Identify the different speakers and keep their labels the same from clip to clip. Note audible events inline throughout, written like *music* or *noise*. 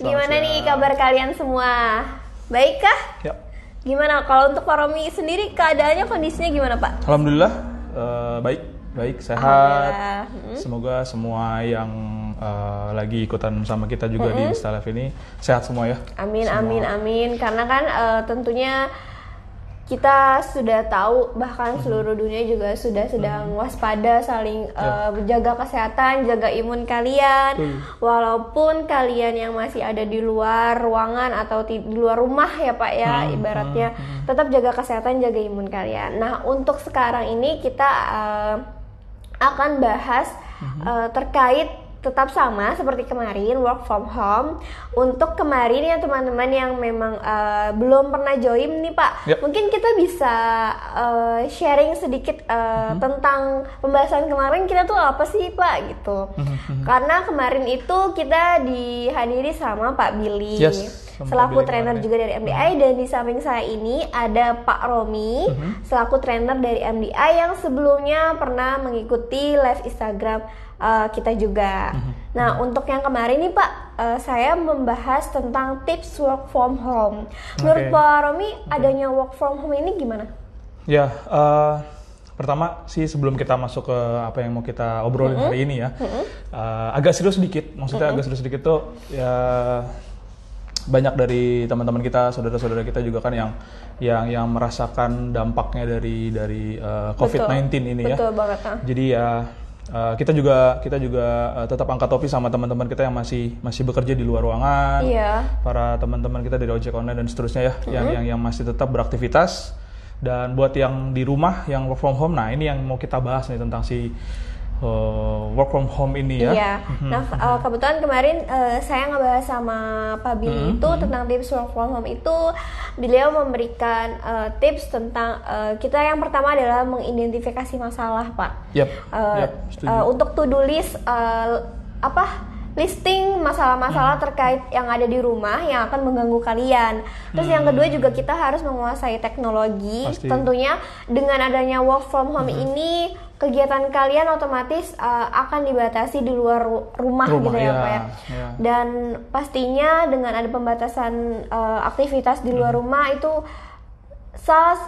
Speaker 1: Gimana
Speaker 2: siang.
Speaker 1: nih kabar kalian semua? Baik kah?
Speaker 2: Ya.
Speaker 1: Gimana kalau untuk Pak Romi sendiri keadaannya kondisinya gimana Pak?
Speaker 2: Alhamdulillah eh, baik, baik sehat.
Speaker 1: Alhamdulillah. Mm.
Speaker 2: Semoga semua yang eh, lagi ikutan sama kita juga di Insta Live ini sehat semua ya.
Speaker 1: Amin
Speaker 2: Semua.
Speaker 1: amin amin karena kan eh, tentunya kita sudah tahu bahkan
Speaker 2: Mm-hmm.
Speaker 1: seluruh dunia juga sudah sedang waspada saling eh, menjaga kesehatan, jaga imun kalian. Walaupun kalian yang masih ada di luar ruangan atau di luar rumah ya Pak ya
Speaker 2: Hmm,
Speaker 1: ibaratnya tetap jaga kesehatan, jaga imun kalian. Nah, untuk sekarang ini kita eh, akan bahas eh, terkait tetap sama seperti kemarin work from home. Untuk kemarin ya teman-teman yang memang eh, belum pernah join nih Pak,
Speaker 2: Yap.
Speaker 1: mungkin kita bisa eh, sharing sedikit eh,
Speaker 2: Mm-hmm.
Speaker 1: tentang pembahasan kemarin kita tuh apa sih Pak gitu.
Speaker 2: Mm-hmm.
Speaker 1: Karena kemarin itu kita dihadiri sama Pak Billy.
Speaker 2: Yes,
Speaker 1: selaku trainer
Speaker 2: kemarin.
Speaker 1: juga dari MDI dan di samping saya ini ada Pak Romi selaku trainer dari MDI yang sebelumnya pernah mengikuti live Instagram uh, kita juga. Nah untuk yang kemarin nih Pak, uh, saya membahas tentang tips work from home. Menurut
Speaker 2: Oke.
Speaker 1: Pak Romi adanya work from home ini gimana?
Speaker 2: Ya, eh, pertama sih sebelum kita masuk ke apa yang mau kita obrolin hari ini ya, eh, agak serius sedikit. Maksudnya agak serius sedikit tuh ya banyak dari teman-teman kita, saudara-saudara kita juga kan yang yang yang merasakan dampaknya dari dari eh, COVID-19 ini ya.
Speaker 1: Betul banget. ah.
Speaker 2: Jadi ya eh, kita juga kita juga eh, tetap angkat topi sama teman-teman kita yang masih masih bekerja di luar ruangan
Speaker 1: Iya.
Speaker 2: para teman-teman kita dari ojek online dan seterusnya ya yang yang yang masih tetap beraktivitas dan buat yang di rumah yang work from home nah ini yang mau kita bahas nih tentang si uh, work from home ini ya
Speaker 1: Iya. Nah, uh, kebetulan kemarin uh, saya ngebahas sama Pak Billy itu tentang tips work from home itu beliau memberikan uh, tips tentang uh, kita yang pertama adalah mengidentifikasi masalah, Pak.
Speaker 2: Yap,
Speaker 1: Uh,
Speaker 2: setuju.
Speaker 1: uh, untuk to do list uh, apa listing masalah-masalah
Speaker 2: Hmm.
Speaker 1: terkait yang ada di rumah yang akan mengganggu kalian. Terus yang kedua juga kita harus menguasai teknologi.
Speaker 2: Pasti.
Speaker 1: Tentunya dengan adanya work from home
Speaker 2: Hmm.
Speaker 1: ini kegiatan kalian otomatis uh, akan dibatasi di luar ru- rumah,
Speaker 2: Rumah,
Speaker 1: gitu ya,
Speaker 2: iya,
Speaker 1: Pak ya.
Speaker 2: iya.
Speaker 1: Dan pastinya dengan ada pembatasan uh, aktivitas di
Speaker 2: Hmm.
Speaker 1: luar rumah itu salah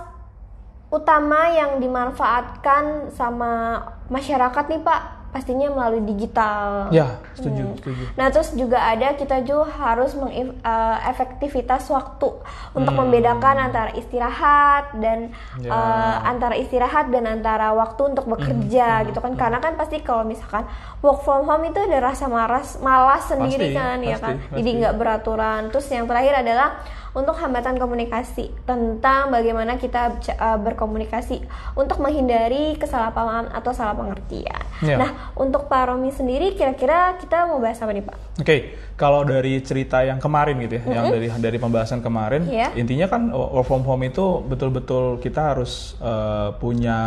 Speaker 1: utama yang dimanfaatkan sama masyarakat nih Pak pastinya melalui digital.
Speaker 2: ya setuju setuju
Speaker 1: Nah terus juga ada kita juga harus mengefektivitas waktu untuk
Speaker 2: Hmm.
Speaker 1: membedakan antara istirahat dan
Speaker 2: Ya.
Speaker 1: eh, antara istirahat dan antara waktu untuk bekerja
Speaker 2: Hmm.
Speaker 1: gitu kan karena kan pasti kalau misalkan work from home itu ada rasa malas malas sendiri
Speaker 2: Pasti,
Speaker 1: kan ya
Speaker 2: pasti,
Speaker 1: kan
Speaker 2: pasti.
Speaker 1: jadi nggak beraturan terus yang terakhir adalah untuk hambatan komunikasi tentang bagaimana kita eh, berkomunikasi untuk menghindari kesalahpahaman atau salah pengertian.
Speaker 2: Ya.
Speaker 1: Nah untuk Pak Romi sendiri kira-kira kita mau bahas apa nih Pak?
Speaker 2: Oke, kalau dari cerita yang kemarin gitu ya, yang dari dari pembahasan kemarin,
Speaker 1: Iya.
Speaker 2: intinya kan work from home itu betul-betul kita harus eh, punya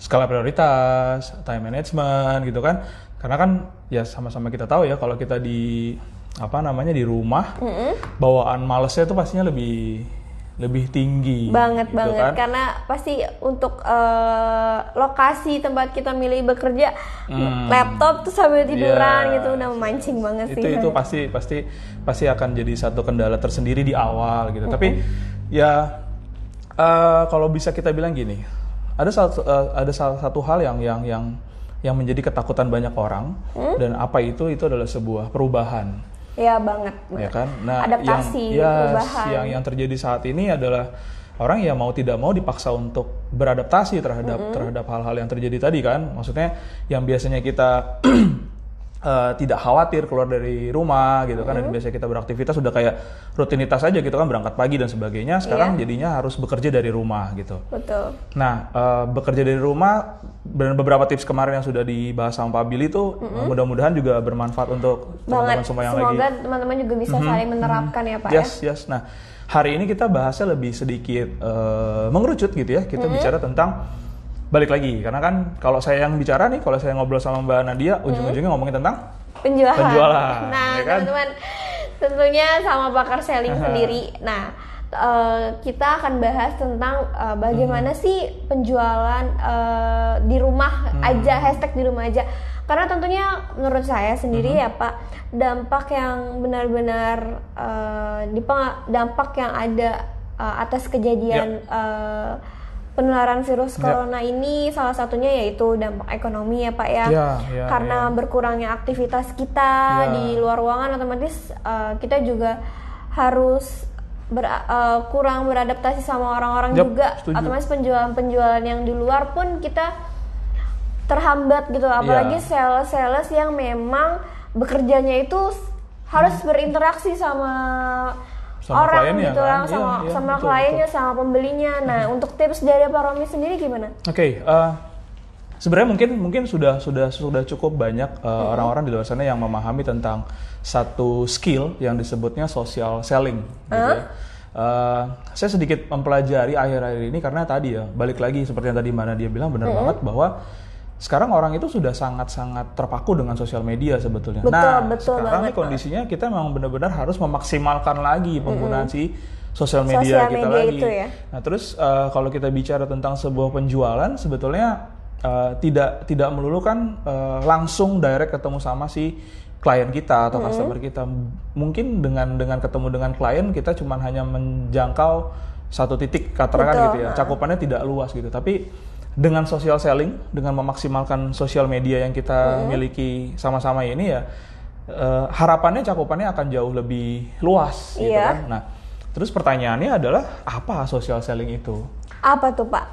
Speaker 2: skala prioritas, time management gitu kan. Karena kan ya sama-sama kita tahu ya kalau kita di apa namanya di rumah, bawaan malesnya itu pastinya lebih lebih tinggi.
Speaker 1: banget
Speaker 2: gitu
Speaker 1: banget
Speaker 2: kan.
Speaker 1: karena pasti untuk eh, lokasi tempat kita milih bekerja laptop tuh sambil tiduran
Speaker 2: Iya.
Speaker 1: gitu udah memancing banget
Speaker 2: itu
Speaker 1: sih
Speaker 2: itu pasti pasti pasti akan jadi satu kendala tersendiri di awal gitu tapi ya eh, kalau bisa kita bilang gini ada salah eh, ada salah satu hal yang yang yang yang menjadi ketakutan banyak orang
Speaker 1: Hmm?
Speaker 2: dan apa itu itu adalah sebuah perubahan
Speaker 1: ya banget,
Speaker 2: ya
Speaker 1: banget.
Speaker 2: kan? Nah
Speaker 1: adaptasi
Speaker 2: yang yes,
Speaker 1: perubahan.
Speaker 2: yang yang terjadi saat ini adalah orang yang mau tidak mau dipaksa untuk beradaptasi terhadap terhadap hal-hal yang terjadi tadi kan? Maksudnya yang biasanya kita *clears throat* eh, tidak khawatir keluar dari rumah gitu kan. Dan biasanya kita beraktivitas sudah kayak rutinitas aja gitu kan berangkat pagi dan sebagainya. Sekarang jadinya harus bekerja dari rumah gitu.
Speaker 1: Betul.
Speaker 2: Nah, eh, bekerja dari rumah dan beberapa tips kemarin yang sudah dibahas sama Pak Billy itu eh, mudah-mudahan juga bermanfaat untuk teman-teman semua yang
Speaker 1: semoga
Speaker 2: lagi. Mhm,
Speaker 1: teman-teman juga bisa saling menerapkan ya Pak
Speaker 2: Yes, yes. Nah, hari ini kita bahasnya lebih sedikit eh, mengerucut gitu ya. Kita bicara tentang balik lagi karena kan kalau saya yang bicara nih, kalau saya ngobrol sama Mbak Nadia, ujung-ujungnya ngomongin tentang
Speaker 1: ya penjualan.
Speaker 2: Penjualan,
Speaker 1: Nah,
Speaker 2: ya kan?
Speaker 1: teman-teman, tentunya sama bakar selling sendiri. Nah, eh, kita akan bahas tentang eh, bagaimana
Speaker 2: Hmm.
Speaker 1: sih penjualan eh, di rumah aja, hashtag di rumah aja. Karena tentunya menurut saya sendiri
Speaker 2: Mhm.
Speaker 1: ya Pak, dampak yang benar-benar dipeng- dampak yang ada eh, atas kejadian eh, penularan virus
Speaker 2: Ya.
Speaker 1: corona ini salah satunya yaitu dampak ekonomi ya Pak ya.
Speaker 2: Ya, ya,
Speaker 1: Karena
Speaker 2: ya.
Speaker 1: berkurangnya aktivitas kita
Speaker 2: Ya.
Speaker 1: di luar ruangan otomatis eh, kita juga harus ber- eh, kurang beradaptasi sama orang-orang
Speaker 2: Yap,
Speaker 1: juga.
Speaker 2: setuju.
Speaker 1: Otomatis penjualan-penjualan yang di luar pun kita terhambat gitu. Apalagi
Speaker 2: Iya.
Speaker 1: sales-sales yang memang bekerjanya itu harus berinteraksi sama,
Speaker 2: Sama
Speaker 1: orang
Speaker 2: kliennya
Speaker 1: gitu
Speaker 2: kan?
Speaker 1: lah,
Speaker 2: Iya,
Speaker 1: sama
Speaker 2: iya,
Speaker 1: sama
Speaker 2: betul,
Speaker 1: kliennya, sama pembelinya. Nah, untuk tips dari Pak Romi sendiri gimana?
Speaker 2: Oke, eh, sebenarnya mungkin mungkin sudah sudah sudah cukup banyak eh, orang-orang di luar sana yang memahami tentang satu skill yang disebutnya social selling. Gitu ya. Eh, saya sedikit mempelajari akhir-akhir ini karena tadi ya balik lagi seperti yang tadi mana dia bilang benar banget bahwa sekarang orang itu sudah sangat-sangat terpaku dengan sosial media sebetulnya.
Speaker 1: Betul,
Speaker 2: nah,
Speaker 1: betul
Speaker 2: sekarang
Speaker 1: banget,
Speaker 2: nih kondisinya kita memang benar-benar harus memaksimalkan lagi penggunaan si sosial media
Speaker 1: Sosial
Speaker 2: kita
Speaker 1: media
Speaker 2: lagi.
Speaker 1: itu ya.
Speaker 2: Nah, terus eh, kalau kita bicara tentang sebuah penjualan, sebetulnya eh, tidak tidak melulu kan eh, langsung direct ketemu sama si klien kita atau customer kita. Mungkin dengan dengan ketemu dengan klien kita cuma hanya menjangkau satu titik katakan gitu ya. Cakupannya tidak luas gitu. Tapi dengan social selling, dengan memaksimalkan sosial media yang kita miliki sama-sama ini ya eh, harapannya cakupannya akan jauh lebih luas gitu
Speaker 1: Iya.
Speaker 2: kan. Nah, terus pertanyaannya adalah apa social selling itu?
Speaker 1: Apa tuh Pak?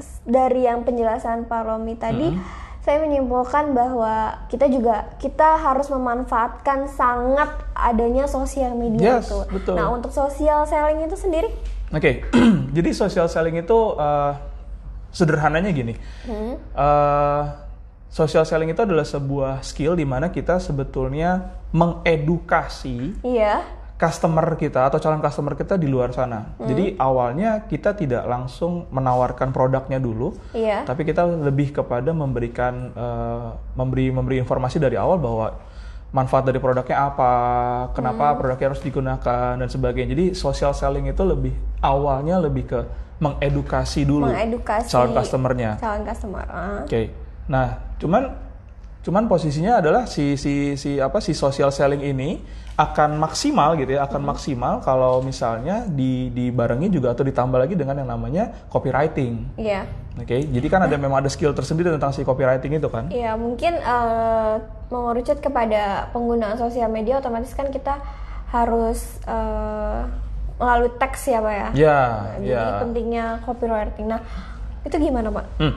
Speaker 1: S- dari yang penjelasan Pak Romi tadi, saya menyimpulkan bahwa kita juga kita harus memanfaatkan sangat adanya sosial media
Speaker 2: Yes,
Speaker 1: itu.
Speaker 2: betul.
Speaker 1: Nah, untuk social selling itu sendiri,
Speaker 2: Oke, *clears throat* jadi social selling itu eh, sederhananya gini. Eh, social selling itu adalah sebuah skill di mana kita sebetulnya mengedukasi
Speaker 1: iya,
Speaker 2: customer kita atau calon customer kita di luar sana. Jadi awalnya kita tidak langsung menawarkan produknya dulu,
Speaker 1: iya,
Speaker 2: tapi kita lebih kepada memberikan eh, memberi memberi informasi dari awal bahwa manfaat dari produknya apa, kenapa produknya harus digunakan dan sebagainya. Jadi social selling itu lebih awalnya lebih ke mengedukasi dulu
Speaker 1: mengedukasi
Speaker 2: calon customernya.
Speaker 1: calon customer. Ah.
Speaker 2: Oke. Nah, cuman cuman posisinya adalah si si si apa si social selling ini akan maksimal gitu ya, akan maksimal kalau misalnya di dibarengi juga atau ditambah lagi dengan yang namanya copywriting.
Speaker 1: Iya.
Speaker 2: Oke, jadi kan ada memang ada skill tersendiri tentang si copywriting itu kan?
Speaker 1: Iya, mungkin eh, mengerucut kepada penggunaan sosial media otomatis kan kita harus eh, melalui teks ya, Pak ya.
Speaker 2: Ya,
Speaker 1: Jadi
Speaker 2: ya.
Speaker 1: pentingnya copywriting. Nah, itu gimana, Pak?
Speaker 2: Hmm.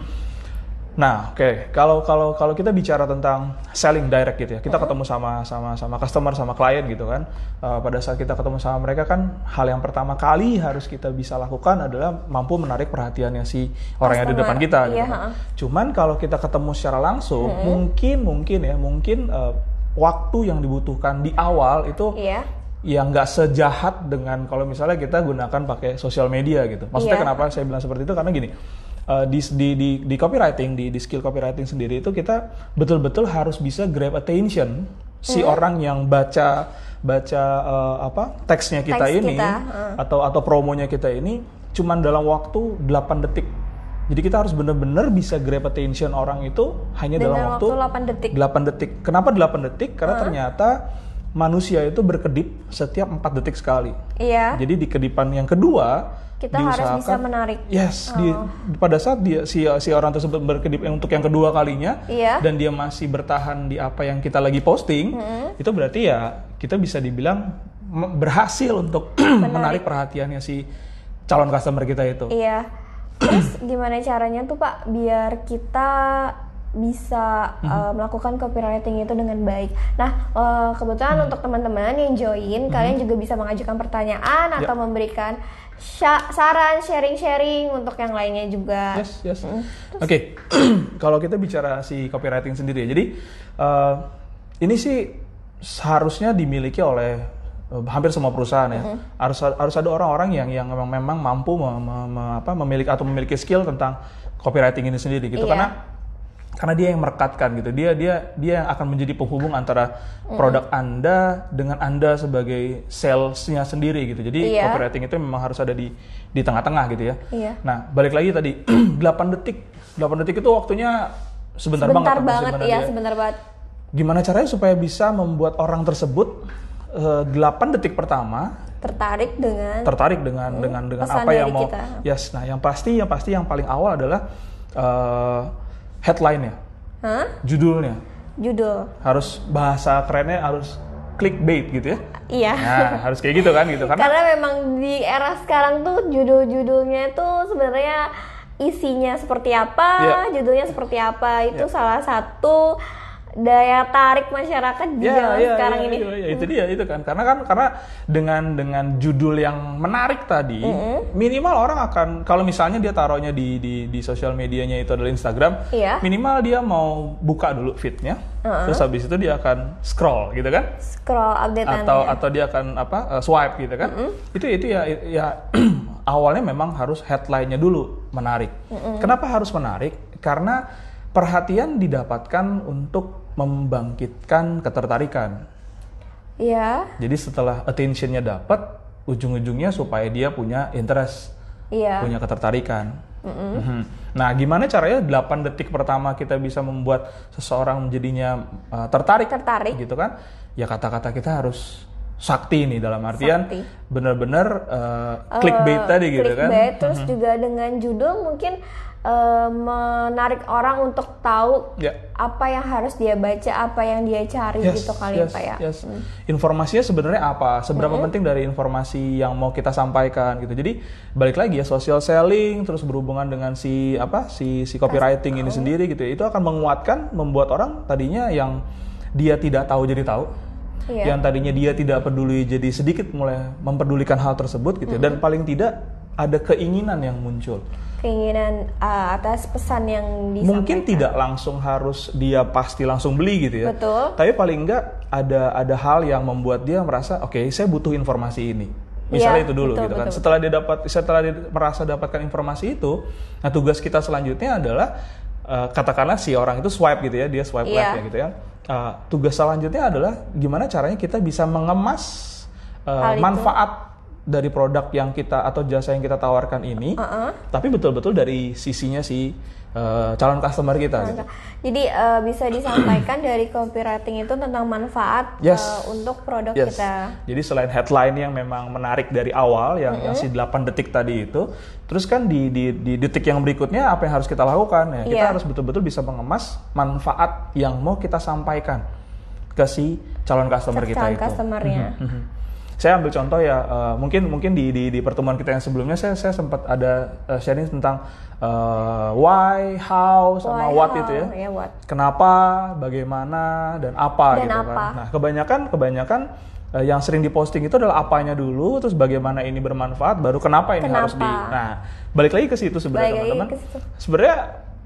Speaker 2: Nah, oke, kalau kalau kalau kita bicara tentang selling direct gitu ya, kita ketemu sama sama sama customer sama klien gitu kan. Eh, pada saat kita ketemu sama mereka kan hal yang pertama kali harus kita bisa lakukan adalah mampu menarik perhatiannya si orang yang ada di depan kita gitu. kan.
Speaker 1: ha.
Speaker 2: Cuman kalau kita ketemu secara langsung, mungkin mungkin ya, mungkin eh, waktu yang dibutuhkan di awal itu
Speaker 1: Iya.
Speaker 2: yang nggak sejahat dengan kalau misalnya kita gunakan pakai sosial media gitu. Maksudnya
Speaker 1: Iya.
Speaker 2: kenapa saya bilang seperti itu karena gini. Eh, di, di, di, di copywriting, di, di skill copywriting sendiri itu kita betul-betul harus bisa grab attention si orang yang baca baca eh, apa teksnya kita
Speaker 1: Teks
Speaker 2: ini
Speaker 1: kita,
Speaker 2: atau atau promonya kita ini cuman dalam waktu 8 detik. Jadi kita harus benar-benar bisa grab attention orang itu hanya
Speaker 1: Dengan
Speaker 2: dalam waktu
Speaker 1: waktu 8 detik.
Speaker 2: 8 detik. Kenapa 8 detik? Karena ternyata manusia itu berkedip setiap 4 detik sekali.
Speaker 1: Iya.
Speaker 2: Jadi di kedipan yang kedua
Speaker 1: Kita harus bisa menarik. Oh.
Speaker 2: Yes, di, pada saat dia si si orang tersebut berkedip untuk yang kedua kalinya
Speaker 1: Iya.
Speaker 2: dan dia masih bertahan di apa yang kita lagi posting, itu berarti ya kita bisa dibilang berhasil untuk *clears throat* menarik perhatiannya si calon customer kita itu.
Speaker 1: Iya. Terus gimana caranya tuh Pak biar kita bisa
Speaker 2: Mhm.
Speaker 1: uh, melakukan copywriting itu dengan baik. Nah, uh, kebetulan
Speaker 2: Mhm.
Speaker 1: untuk teman-teman yang join, kalian juga bisa mengajukan pertanyaan
Speaker 2: Ya.
Speaker 1: atau memberikan saran, sharing-sharing untuk yang lainnya juga.
Speaker 2: Yes, yes. Oke, *clears throat* kalau kita bicara si copywriting sendiri, ya, jadi eh, ini sih seharusnya dimiliki oleh eh, hampir semua perusahaan ya. Harus harus ada orang-orang yang yang memang memang mampu mem- mem- apa, memiliki atau memiliki skill tentang copywriting ini sendiri gitu.
Speaker 1: Iya.
Speaker 2: Karena karena dia yang merekatkan gitu. Dia dia dia yang akan menjadi penghubung antara produk Anda dengan Anda sebagai salesnya sendiri gitu. Jadi
Speaker 1: Iya.
Speaker 2: copywriting itu memang harus ada di di tengah-tengah gitu ya.
Speaker 1: Iya.
Speaker 2: Nah, balik lagi tadi *clears throat* 8 detik. 8 detik itu waktunya sebentar,
Speaker 1: Sebentar
Speaker 2: banget,
Speaker 1: banget,
Speaker 2: pengosipan
Speaker 1: iya
Speaker 2: dia.
Speaker 1: sebentar banget.
Speaker 2: Gimana caranya supaya bisa membuat orang tersebut eh, 8 detik pertama
Speaker 1: Tertarik dengan
Speaker 2: tertarik dengan dengan dengan
Speaker 1: pesan
Speaker 2: apa yang mau
Speaker 1: kita.
Speaker 2: yes nah yang pasti yang pasti yang paling awal adalah eh, headline-nya
Speaker 1: Hah?
Speaker 2: judulnya
Speaker 1: judul.
Speaker 2: harus bahasa kerennya harus clickbait gitu ya
Speaker 1: Iya.
Speaker 2: nah harus kayak gitu kan gitu *laughs* karena
Speaker 1: Karena memang di era sekarang tuh judul-judulnya tuh sebenarnya isinya seperti apa,
Speaker 2: Iya.
Speaker 1: judulnya seperti apa itu salah satu daya tarik masyarakat di
Speaker 2: Ya,
Speaker 1: zaman
Speaker 2: ya,
Speaker 1: sekarang
Speaker 2: ya,
Speaker 1: ini.
Speaker 2: ya, ya, itu dia itu kan. Karena kan karena dengan dengan judul yang menarik tadi minimal orang akan kalau misalnya dia taruhnya di di di sosial medianya itu adalah Instagram
Speaker 1: Iya.
Speaker 2: minimal dia mau buka dulu feednya terus habis itu dia akan scroll gitu kan?
Speaker 1: Scroll update
Speaker 2: atau atau dia akan apa uh, swipe gitu kan? Itu itu ya ya *clears throat* awalnya memang harus headline-nya dulu menarik. Kenapa harus menarik? Karena perhatian didapatkan untuk membangkitkan ketertarikan
Speaker 1: Iya,
Speaker 2: jadi setelah attention-nya dapat ujung-ujungnya supaya dia punya interest
Speaker 1: iya.
Speaker 2: punya ketertarikan Mhm. nah gimana caranya 8 detik pertama kita bisa membuat seseorang menjadinya uh, tertarik
Speaker 1: Tertarik.
Speaker 2: gitu kan ya kata-kata kita harus sakti nih dalam artian
Speaker 1: Sakti.
Speaker 2: benar-benar uh, clickbait
Speaker 1: Eh,
Speaker 2: tadi gitu kan
Speaker 1: clickbait, terus juga dengan judul mungkin eh, menarik orang untuk tahu
Speaker 2: ya
Speaker 1: apa yang harus dia baca, apa yang dia cari
Speaker 2: Yes,
Speaker 1: gitu kali
Speaker 2: yes,
Speaker 1: Pak ya.
Speaker 2: yes. Informasinya sebenarnya apa? Seberapa penting dari informasi yang mau kita sampaikan gitu. Jadi balik lagi ya social selling terus berhubungan dengan si apa si si copywriting ini sendiri gitu ya. Itu akan menguatkan membuat orang tadinya yang dia tidak tahu jadi tahu.
Speaker 1: Iya.
Speaker 2: Yang tadinya dia tidak peduli jadi sedikit mulai memperdulikan hal tersebut gitu ya. Dan paling tidak ada keinginan yang muncul.
Speaker 1: Keinginan uh, atas pesan yang disampaikan.
Speaker 2: Mungkin tidak langsung harus dia pasti langsung beli gitu ya.
Speaker 1: Betul.
Speaker 2: Tapi paling enggak ada ada hal yang membuat dia merasa oke saya butuh informasi ini. Misalnya
Speaker 1: Iya,
Speaker 2: itu dulu
Speaker 1: betul,
Speaker 2: gitu kan.
Speaker 1: betul,
Speaker 2: Setelah dia dapat setelah dia merasa dapatkan informasi itu, nah tugas kita selanjutnya adalah eh, katakanlah si orang itu swipe gitu ya, dia swipe
Speaker 1: Iya.
Speaker 2: left ya gitu ya. Eh, tugas selanjutnya adalah gimana caranya kita bisa mengemas
Speaker 1: itu.
Speaker 2: manfaat dari produk yang kita atau jasa yang kita tawarkan ini,
Speaker 1: Uh-uh.
Speaker 2: tapi betul-betul dari sisinya si eh, calon customer kita. gitu.
Speaker 1: Jadi uh, bisa disampaikan *clears throat* dari copywriting itu tentang manfaat
Speaker 2: Yes.
Speaker 1: uh, untuk produk
Speaker 2: Yes.
Speaker 1: kita.
Speaker 2: Jadi selain headline yang memang menarik dari awal yang yang si 8 detik tadi itu, terus kan di, di di detik yang berikutnya apa yang harus kita lakukan ya? Kita
Speaker 1: Iya.
Speaker 2: harus betul-betul bisa mengemas manfaat yang mau kita sampaikan ke si calon customer kita
Speaker 1: Calon
Speaker 2: itu.
Speaker 1: customernya.
Speaker 2: Mhm. Saya ambil contoh ya, eh, mungkin mungkin di, di di pertemuan kita yang sebelumnya saya saya sempat ada eh, sharing tentang eh, why, how, sama
Speaker 1: Why,
Speaker 2: what
Speaker 1: how,
Speaker 2: itu ya
Speaker 1: ya, what.
Speaker 2: kenapa, bagaimana, dan apa
Speaker 1: Dan
Speaker 2: gitu
Speaker 1: apa.
Speaker 2: kan. Nah, kebanyakan kebanyakan eh, yang sering diposting itu adalah apanya dulu, terus bagaimana ini bermanfaat, baru kenapa ini harus di.
Speaker 1: Kenapa.
Speaker 2: Nah, balik lagi ke situ sebenarnya teman-teman. Sebenarnya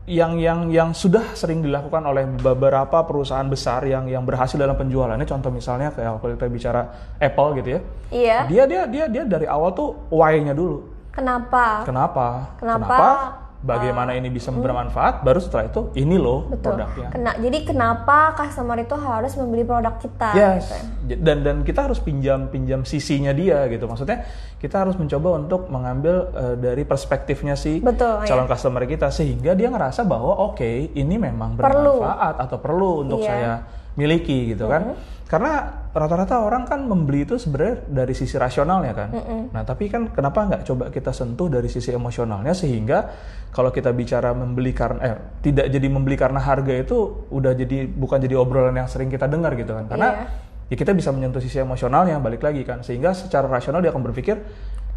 Speaker 2: yang yang yang sudah sering dilakukan oleh beberapa perusahaan besar yang yang berhasil dalam penjualannya, contoh misalnya kayak kalau kita bicara Apple gitu ya,
Speaker 1: Iya.
Speaker 2: dia dia dia dia dari awal tuh why-nya dulu.
Speaker 1: Kenapa?
Speaker 2: Kenapa?
Speaker 1: Kenapa?
Speaker 2: Bagaimana ini bisa bermanfaat? Baru setelah itu ini loh
Speaker 1: Betul.
Speaker 2: produknya.
Speaker 1: Kena, jadi kenapa customer itu harus membeli produk kita?
Speaker 2: Yes.
Speaker 1: gitu.
Speaker 2: Dan dan kita harus pinjam pinjam sisinya dia gitu. Maksudnya kita harus mencoba untuk mengambil eh, dari perspektifnya si
Speaker 1: Betul,
Speaker 2: calon customer kita sehingga dia ngerasa bahwa oke ini memang
Speaker 1: Perlu.
Speaker 2: bermanfaat atau perlu untuk
Speaker 1: Iya.
Speaker 2: saya miliki gitu kan. Karena rata-rata orang kan membeli itu sebenarnya dari sisi rasionalnya kan. Nah tapi kan kenapa nggak coba kita sentuh dari sisi emosionalnya sehingga kalau kita bicara membeli karena eh tidak jadi membeli karena harga itu udah jadi bukan jadi obrolan yang sering kita dengar gitu kan. Karena
Speaker 1: Iya.
Speaker 2: ya kita bisa menyentuh sisi emosionalnya balik lagi kan sehingga secara rasional dia akan berpikir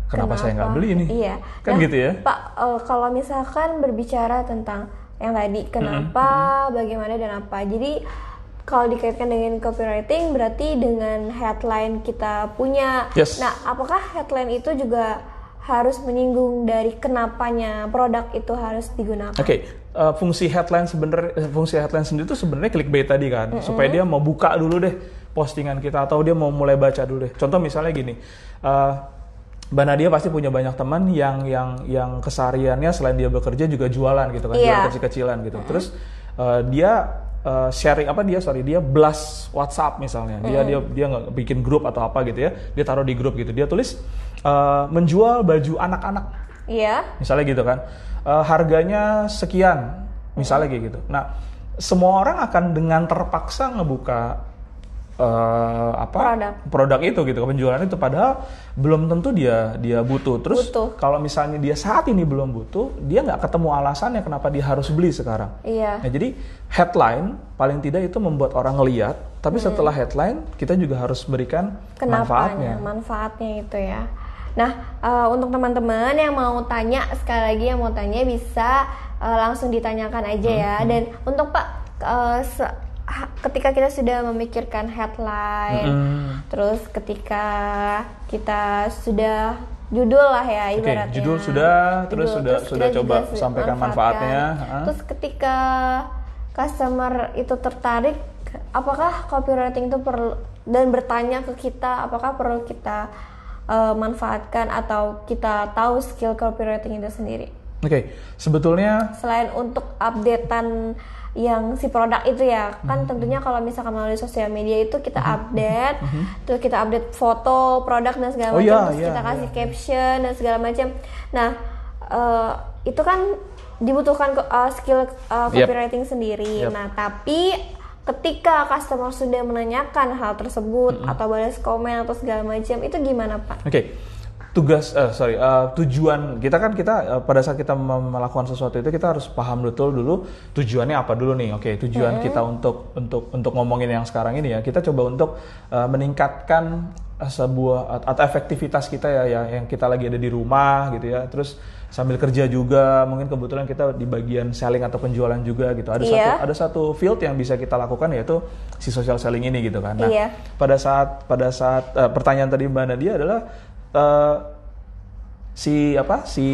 Speaker 2: kenapa, saya nggak beli ini
Speaker 1: Iya.
Speaker 2: kan
Speaker 1: Nah,
Speaker 2: gitu ya
Speaker 1: Pak, eh, kalau misalkan berbicara tentang yang tadi kenapa, bagaimana dan apa. Jadi kalau dikaitkan dengan copywriting berarti dengan headline kita punya.
Speaker 2: Yes.
Speaker 1: Nah, apakah headline itu juga harus menyinggung dari kenapanya produk itu harus digunakan?
Speaker 2: Oke, eh, fungsi headline sebenarnya eh, fungsi headline sendiri itu sebenarnya clickbait tadi kan, supaya dia mau buka dulu deh postingan kita atau dia mau mulai baca dulu deh. Contoh misalnya gini, eh, Mbak Nadia pasti punya banyak teman yang yang yang kesehariannya selain dia bekerja juga jualan gitu kan,
Speaker 1: Iya.
Speaker 2: jualan kecil-kecilan gitu. Terus eh, dia eh, sharing apa dia sorry dia blast WhatsApp misalnya, dia dia dia nggak bikin grup atau apa gitu ya, dia taruh di grup gitu, dia tulis eh, menjual baju anak-anak.
Speaker 1: Iya.
Speaker 2: misalnya gitu kan. Eh, harganya sekian. Misalnya kayak gitu. Nah semua orang akan dengan terpaksa ngebuka eh, apa
Speaker 1: Produk.
Speaker 2: produk itu gitu penjualan itu padahal belum tentu dia dia butuh terus
Speaker 1: Butuh.
Speaker 2: kalau misalnya dia saat ini belum butuh dia nggak ketemu alasannya kenapa dia harus beli sekarang
Speaker 1: Iya.
Speaker 2: Nah, jadi headline paling tidak itu membuat orang ngeliat, tapi setelah headline kita juga harus berikan manfaatnya.
Speaker 1: Kenapanya, manfaatnya itu ya. Nah, eh, untuk teman-teman yang mau tanya sekali lagi yang mau tanya bisa eh, langsung ditanyakan aja ya.
Speaker 2: Hmm,
Speaker 1: Dan untuk Pak ha- ketika kita sudah memikirkan headline,
Speaker 2: Mm.
Speaker 1: terus ketika kita sudah judul lah ya ibaratnya.
Speaker 2: judul sudah, terus sudah-
Speaker 1: kita
Speaker 2: sudah coba sampaikan manfaatnya.
Speaker 1: Terus ketika customer itu tertarik, apakah copywriting itu perlu dan bertanya ke kita, apakah perlu kita uh, manfaatkan atau kita tahu skill copywriting itu sendiri?
Speaker 2: Oke, sebetulnya
Speaker 1: Selain untuk updatean yang si produk itu ya,
Speaker 2: Mhm.
Speaker 1: kan tentunya kalau misalkan melalui sosial media itu kita update, terus kita update foto produk dan segala
Speaker 2: Mhm. Oh
Speaker 1: macam,
Speaker 2: iya,
Speaker 1: terus
Speaker 2: iya,
Speaker 1: kita kasih
Speaker 2: iya.
Speaker 1: caption dan segala macam. Nah, eh, itu kan dibutuhkan eh, skill
Speaker 2: Yep.
Speaker 1: copywriting sendiri.
Speaker 2: Yep.
Speaker 1: Nah, tapi ketika customer sudah menanyakan hal tersebut
Speaker 2: Mhm.
Speaker 1: atau balas komen atau segala macam, itu gimana Pak?
Speaker 2: Oke, tugas, eh, sorry, eh, tujuan kita kan kita eh, pada saat kita melakukan sesuatu itu kita harus paham betul dulu tujuannya apa dulu nih. Oke, tujuan kita untuk untuk untuk ngomongin yang sekarang ini ya, kita coba untuk eh, meningkatkan sebuah atau efektivitas kita ya, ya yang kita lagi ada di rumah gitu ya, terus sambil kerja juga mungkin kebetulan kita di bagian selling atau penjualan juga gitu ada
Speaker 1: Iya.
Speaker 2: satu ada satu field yang bisa kita lakukan yaitu si social selling ini gitu kan nah
Speaker 1: Iya.
Speaker 2: pada saat pada saat eh, pertanyaan tadi mbak Nadia adalah eh, si apa si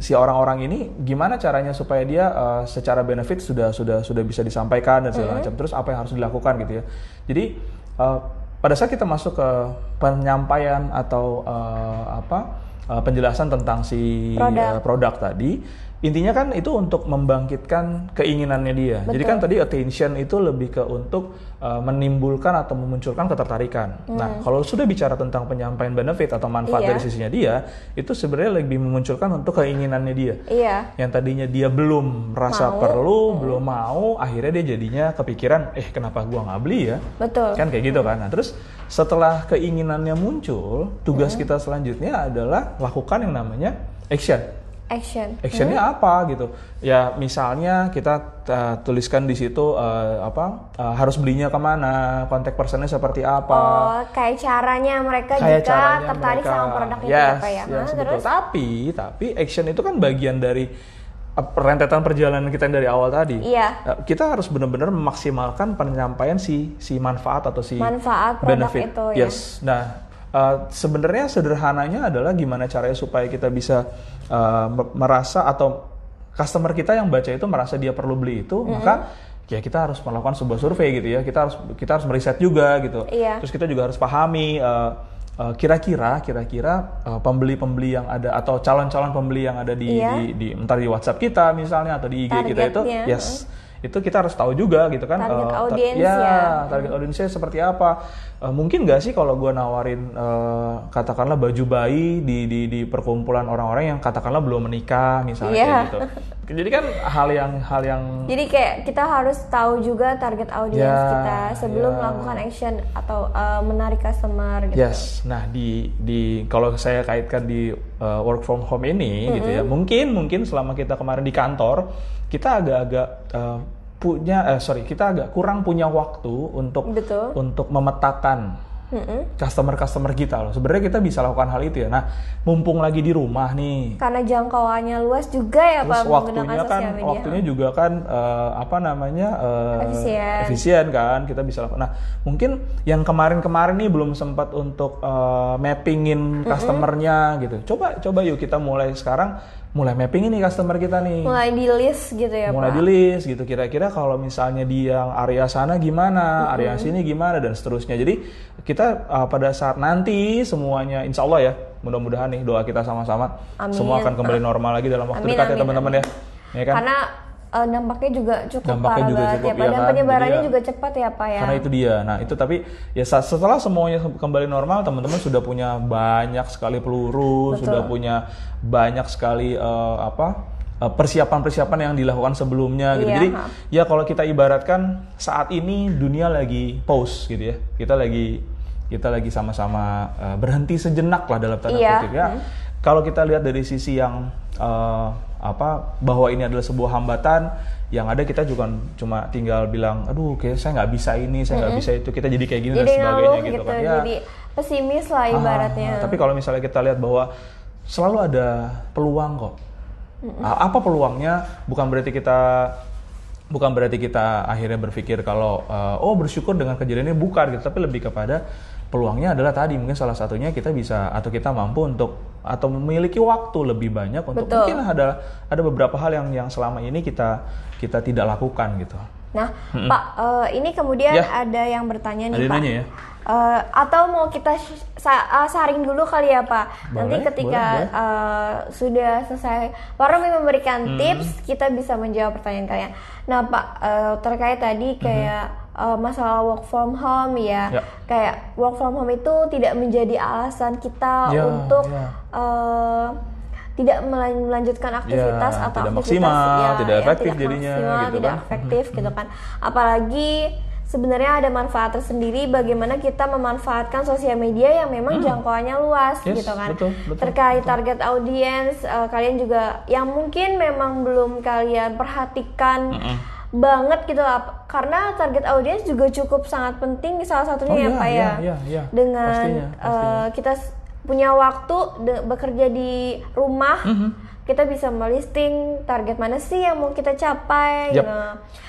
Speaker 2: si orang-orang ini gimana caranya supaya dia eh, secara benefit sudah sudah sudah bisa disampaikan dan segala macam. Terus apa yang harus dilakukan gitu ya. Jadi eh, pada saat kita masuk ke penyampaian atau eh, apa eh, penjelasan tentang si
Speaker 1: Produk.
Speaker 2: eh, produk tadi intinya kan itu untuk membangkitkan keinginannya dia jadi kan tadi attention itu lebih ke untuk uh, menimbulkan atau memunculkan ketertarikan nah kalau sudah bicara tentang penyampaian benefit atau manfaat
Speaker 1: Iya.
Speaker 2: dari sisinya dia itu sebenarnya lebih memunculkan untuk keinginannya dia
Speaker 1: Iya.
Speaker 2: yang tadinya dia belum merasa
Speaker 1: Mau.
Speaker 2: perlu belum mau akhirnya dia jadinya kepikiran eh kenapa gua nggak beli ya
Speaker 1: Betul.
Speaker 2: kan kayak gitu kan nah terus setelah keinginannya muncul tugas kita selanjutnya adalah lakukan yang namanya action
Speaker 1: Action.
Speaker 2: actionnya apa gitu ya misalnya kita uh, tuliskan di situ uh, apa uh, harus belinya ke mana kontak personnya seperti apa
Speaker 1: Oh, kayak caranya mereka
Speaker 2: kayak
Speaker 1: jika
Speaker 2: caranya
Speaker 1: tertarik
Speaker 2: mereka
Speaker 1: sama produk itu
Speaker 2: yes,
Speaker 1: ya Pak ya.
Speaker 2: yes, betul.
Speaker 1: terus
Speaker 2: tapi tapi action itu kan bagian dari rentetan perjalanan kita yang dari awal tadi
Speaker 1: Iya.
Speaker 2: Kita harus benar-benar memaksimalkan penyampaian si si manfaat atau si
Speaker 1: Manfaat produk
Speaker 2: benefit
Speaker 1: itu, ya.
Speaker 2: yes nah uh, sebenarnya sederhananya adalah gimana caranya supaya kita bisa uh, me- merasa atau customer kita yang baca itu merasa dia perlu beli itu maka ya kita harus melakukan sebuah survei gitu ya kita harus kita harus meriset juga gitu
Speaker 1: Iya.
Speaker 2: terus kita juga harus pahami uh, uh, kira-kira kira-kira uh, pembeli-pembeli yang ada atau calon-calon pembeli yang ada di,
Speaker 1: Iya.
Speaker 2: di, di entar di WhatsApp kita misalnya atau di IG kita itu
Speaker 1: Targetnya,
Speaker 2: yes itu kita harus tahu juga gitu kan
Speaker 1: Target
Speaker 2: uh, tar-
Speaker 1: audiens
Speaker 2: ya,
Speaker 1: ya.
Speaker 2: target audiensnya seperti apa Uh, mungkin nggak sih kalau gue nawarin uh, katakanlah baju bayi di di di perkumpulan orang-orang yang katakanlah belum menikah misalnya
Speaker 1: Iya.
Speaker 2: kayak gitu jadi kan hal yang hal yang
Speaker 1: Jadi kayak kita harus tahu juga target audiens
Speaker 2: Ya,
Speaker 1: kita sebelum
Speaker 2: ya.
Speaker 1: melakukan action atau uh, menarik customer gitu.
Speaker 2: Yes, nah di di kalau saya kaitkan di uh, work from home ini gitu ya, mungkin mungkin selama kita kemarin di kantor kita agak-agak uh, punya, eh, sorry kita agak kurang punya waktu untuk
Speaker 1: Betul.
Speaker 2: untuk memetakan Customer-customer kita loh. Sebenarnya kita bisa lakukan hal itu ya. Nah, mumpung lagi di rumah nih,
Speaker 1: Karena jangkauannya luas juga ya
Speaker 2: terus
Speaker 1: Pak
Speaker 2: waktunya kan
Speaker 1: media.
Speaker 2: waktunya juga kan eh, apa namanya eh,
Speaker 1: Efisien.
Speaker 2: efisien kan kita bisa lakukan nah mungkin yang kemarin-kemarin nih belum sempat untuk eh, mappingin customernya gitu coba coba yuk kita mulai sekarang mulai mapping ini customer kita nih
Speaker 1: Mulai di list gitu ya
Speaker 2: mulai
Speaker 1: Pak.
Speaker 2: di list gitu kira-kira kalau misalnya di yang area sana gimana area sini gimana dan seterusnya jadi kita uh, pada saat nanti semuanya insya Allah ya mudah-mudahan nih doa kita sama-sama semua akan kembali normal lagi dalam waktu
Speaker 1: Amin,
Speaker 2: dekat ya
Speaker 1: amin,
Speaker 2: teman-teman ya ya kan
Speaker 1: Karena uh, dampaknya juga cukup
Speaker 2: Dampaknya
Speaker 1: parah
Speaker 2: juga
Speaker 1: banget
Speaker 2: cukup,
Speaker 1: ya Pak.
Speaker 2: iya
Speaker 1: Dan
Speaker 2: kan?
Speaker 1: penyebarannya
Speaker 2: ya-
Speaker 1: juga cepat ya Pak ya.
Speaker 2: karena itu dia nah itu tapi ya setelah semuanya kembali normal teman-teman sudah punya banyak sekali peluru
Speaker 1: Betul.
Speaker 2: sudah punya banyak sekali uh, apa uh, persiapan-persiapan yang dilakukan sebelumnya gitu.
Speaker 1: Iya,
Speaker 2: Jadi
Speaker 1: ha.
Speaker 2: ya kalau kita ibaratkan saat ini dunia lagi pause gitu ya. Kita lagi kita lagi sama-sama uh, berhenti sejenak lah dalam tanda
Speaker 1: Iya,
Speaker 2: kutip ya. Kalau kita lihat dari sisi yang uh, apa bahwa ini adalah sebuah hambatan yang ada kita juga cuma tinggal bilang aduh kayak saya nggak bisa ini saya nggak bisa itu kita jadi kayak gini
Speaker 1: jadi
Speaker 2: dan sebagainya gitu,
Speaker 1: gitu,
Speaker 2: kan ya
Speaker 1: jadi pesimis lah
Speaker 2: Ah,
Speaker 1: ibaratnya.
Speaker 2: tapi kalau misalnya kita lihat bahwa selalu ada peluang kok. Ah, Apa peluangnya? Bukan berarti kita bukan berarti kita akhirnya berpikir kalau eh, oh bersyukur dengan kejadian ini bukan gitu, tapi lebih kepada peluangnya adalah tadi mungkin salah satunya kita bisa atau kita mampu untuk atau memiliki waktu lebih banyak untuk
Speaker 1: Betul.
Speaker 2: mungkin ada ada beberapa hal yang yang selama ini kita kita tidak lakukan gitu.
Speaker 1: Nah, Pak, eh, ini kemudian
Speaker 2: Ya.
Speaker 1: ada yang bertanya nih,
Speaker 2: Ada
Speaker 1: Pak.
Speaker 2: nanya ya?
Speaker 1: Eh, atau mau kita sa- ah, saring dulu kali ya, Pak. Nanti
Speaker 2: Boleh,
Speaker 1: ketika
Speaker 2: boleh,
Speaker 1: eh, sudah selesai Pak Romi memberikan
Speaker 2: Hmm.
Speaker 1: tips, kita bisa menjawab pertanyaan kalian. Nah, Pak, eh, terkait tadi kayak eh, masalah work from home ya,
Speaker 2: Hmm. Ya.
Speaker 1: kayak work from home itu tidak menjadi alasan kita
Speaker 2: Ya,
Speaker 1: untuk
Speaker 2: ya.
Speaker 1: eh, tidak melan- melanjutkan aktivitas
Speaker 2: Ya,
Speaker 1: atau
Speaker 2: tidak
Speaker 1: aktivitas
Speaker 2: maksimal,
Speaker 1: ya,
Speaker 2: tidak
Speaker 1: yang
Speaker 2: efektif
Speaker 1: tidak
Speaker 2: jadinya,
Speaker 1: maksimal,
Speaker 2: gitu
Speaker 1: tidak
Speaker 2: kan.
Speaker 1: efektif gitu kan. Apalagi sebenarnya ada manfaat tersendiri bagaimana kita memanfaatkan sosial media yang memang jangkauannya luas
Speaker 2: Hmm. Yes,
Speaker 1: gitu kan.
Speaker 2: betul, betul,
Speaker 1: Terkait target audiens eh, kalian juga yang mungkin memang belum kalian perhatikan banget gitu lah karena target audiens juga cukup sangat penting salah satunya
Speaker 2: Oh,
Speaker 1: ya
Speaker 2: iya,
Speaker 1: Pak
Speaker 2: iya,
Speaker 1: ya.
Speaker 2: iya, iya.
Speaker 1: Dengan
Speaker 2: Pastinya,
Speaker 1: eh,
Speaker 2: pastinya.
Speaker 1: kita s- punya waktu bekerja di rumah
Speaker 2: Mhm.
Speaker 1: kita bisa melisting target mana sih yang mau kita capai
Speaker 2: Yap.
Speaker 1: gitu.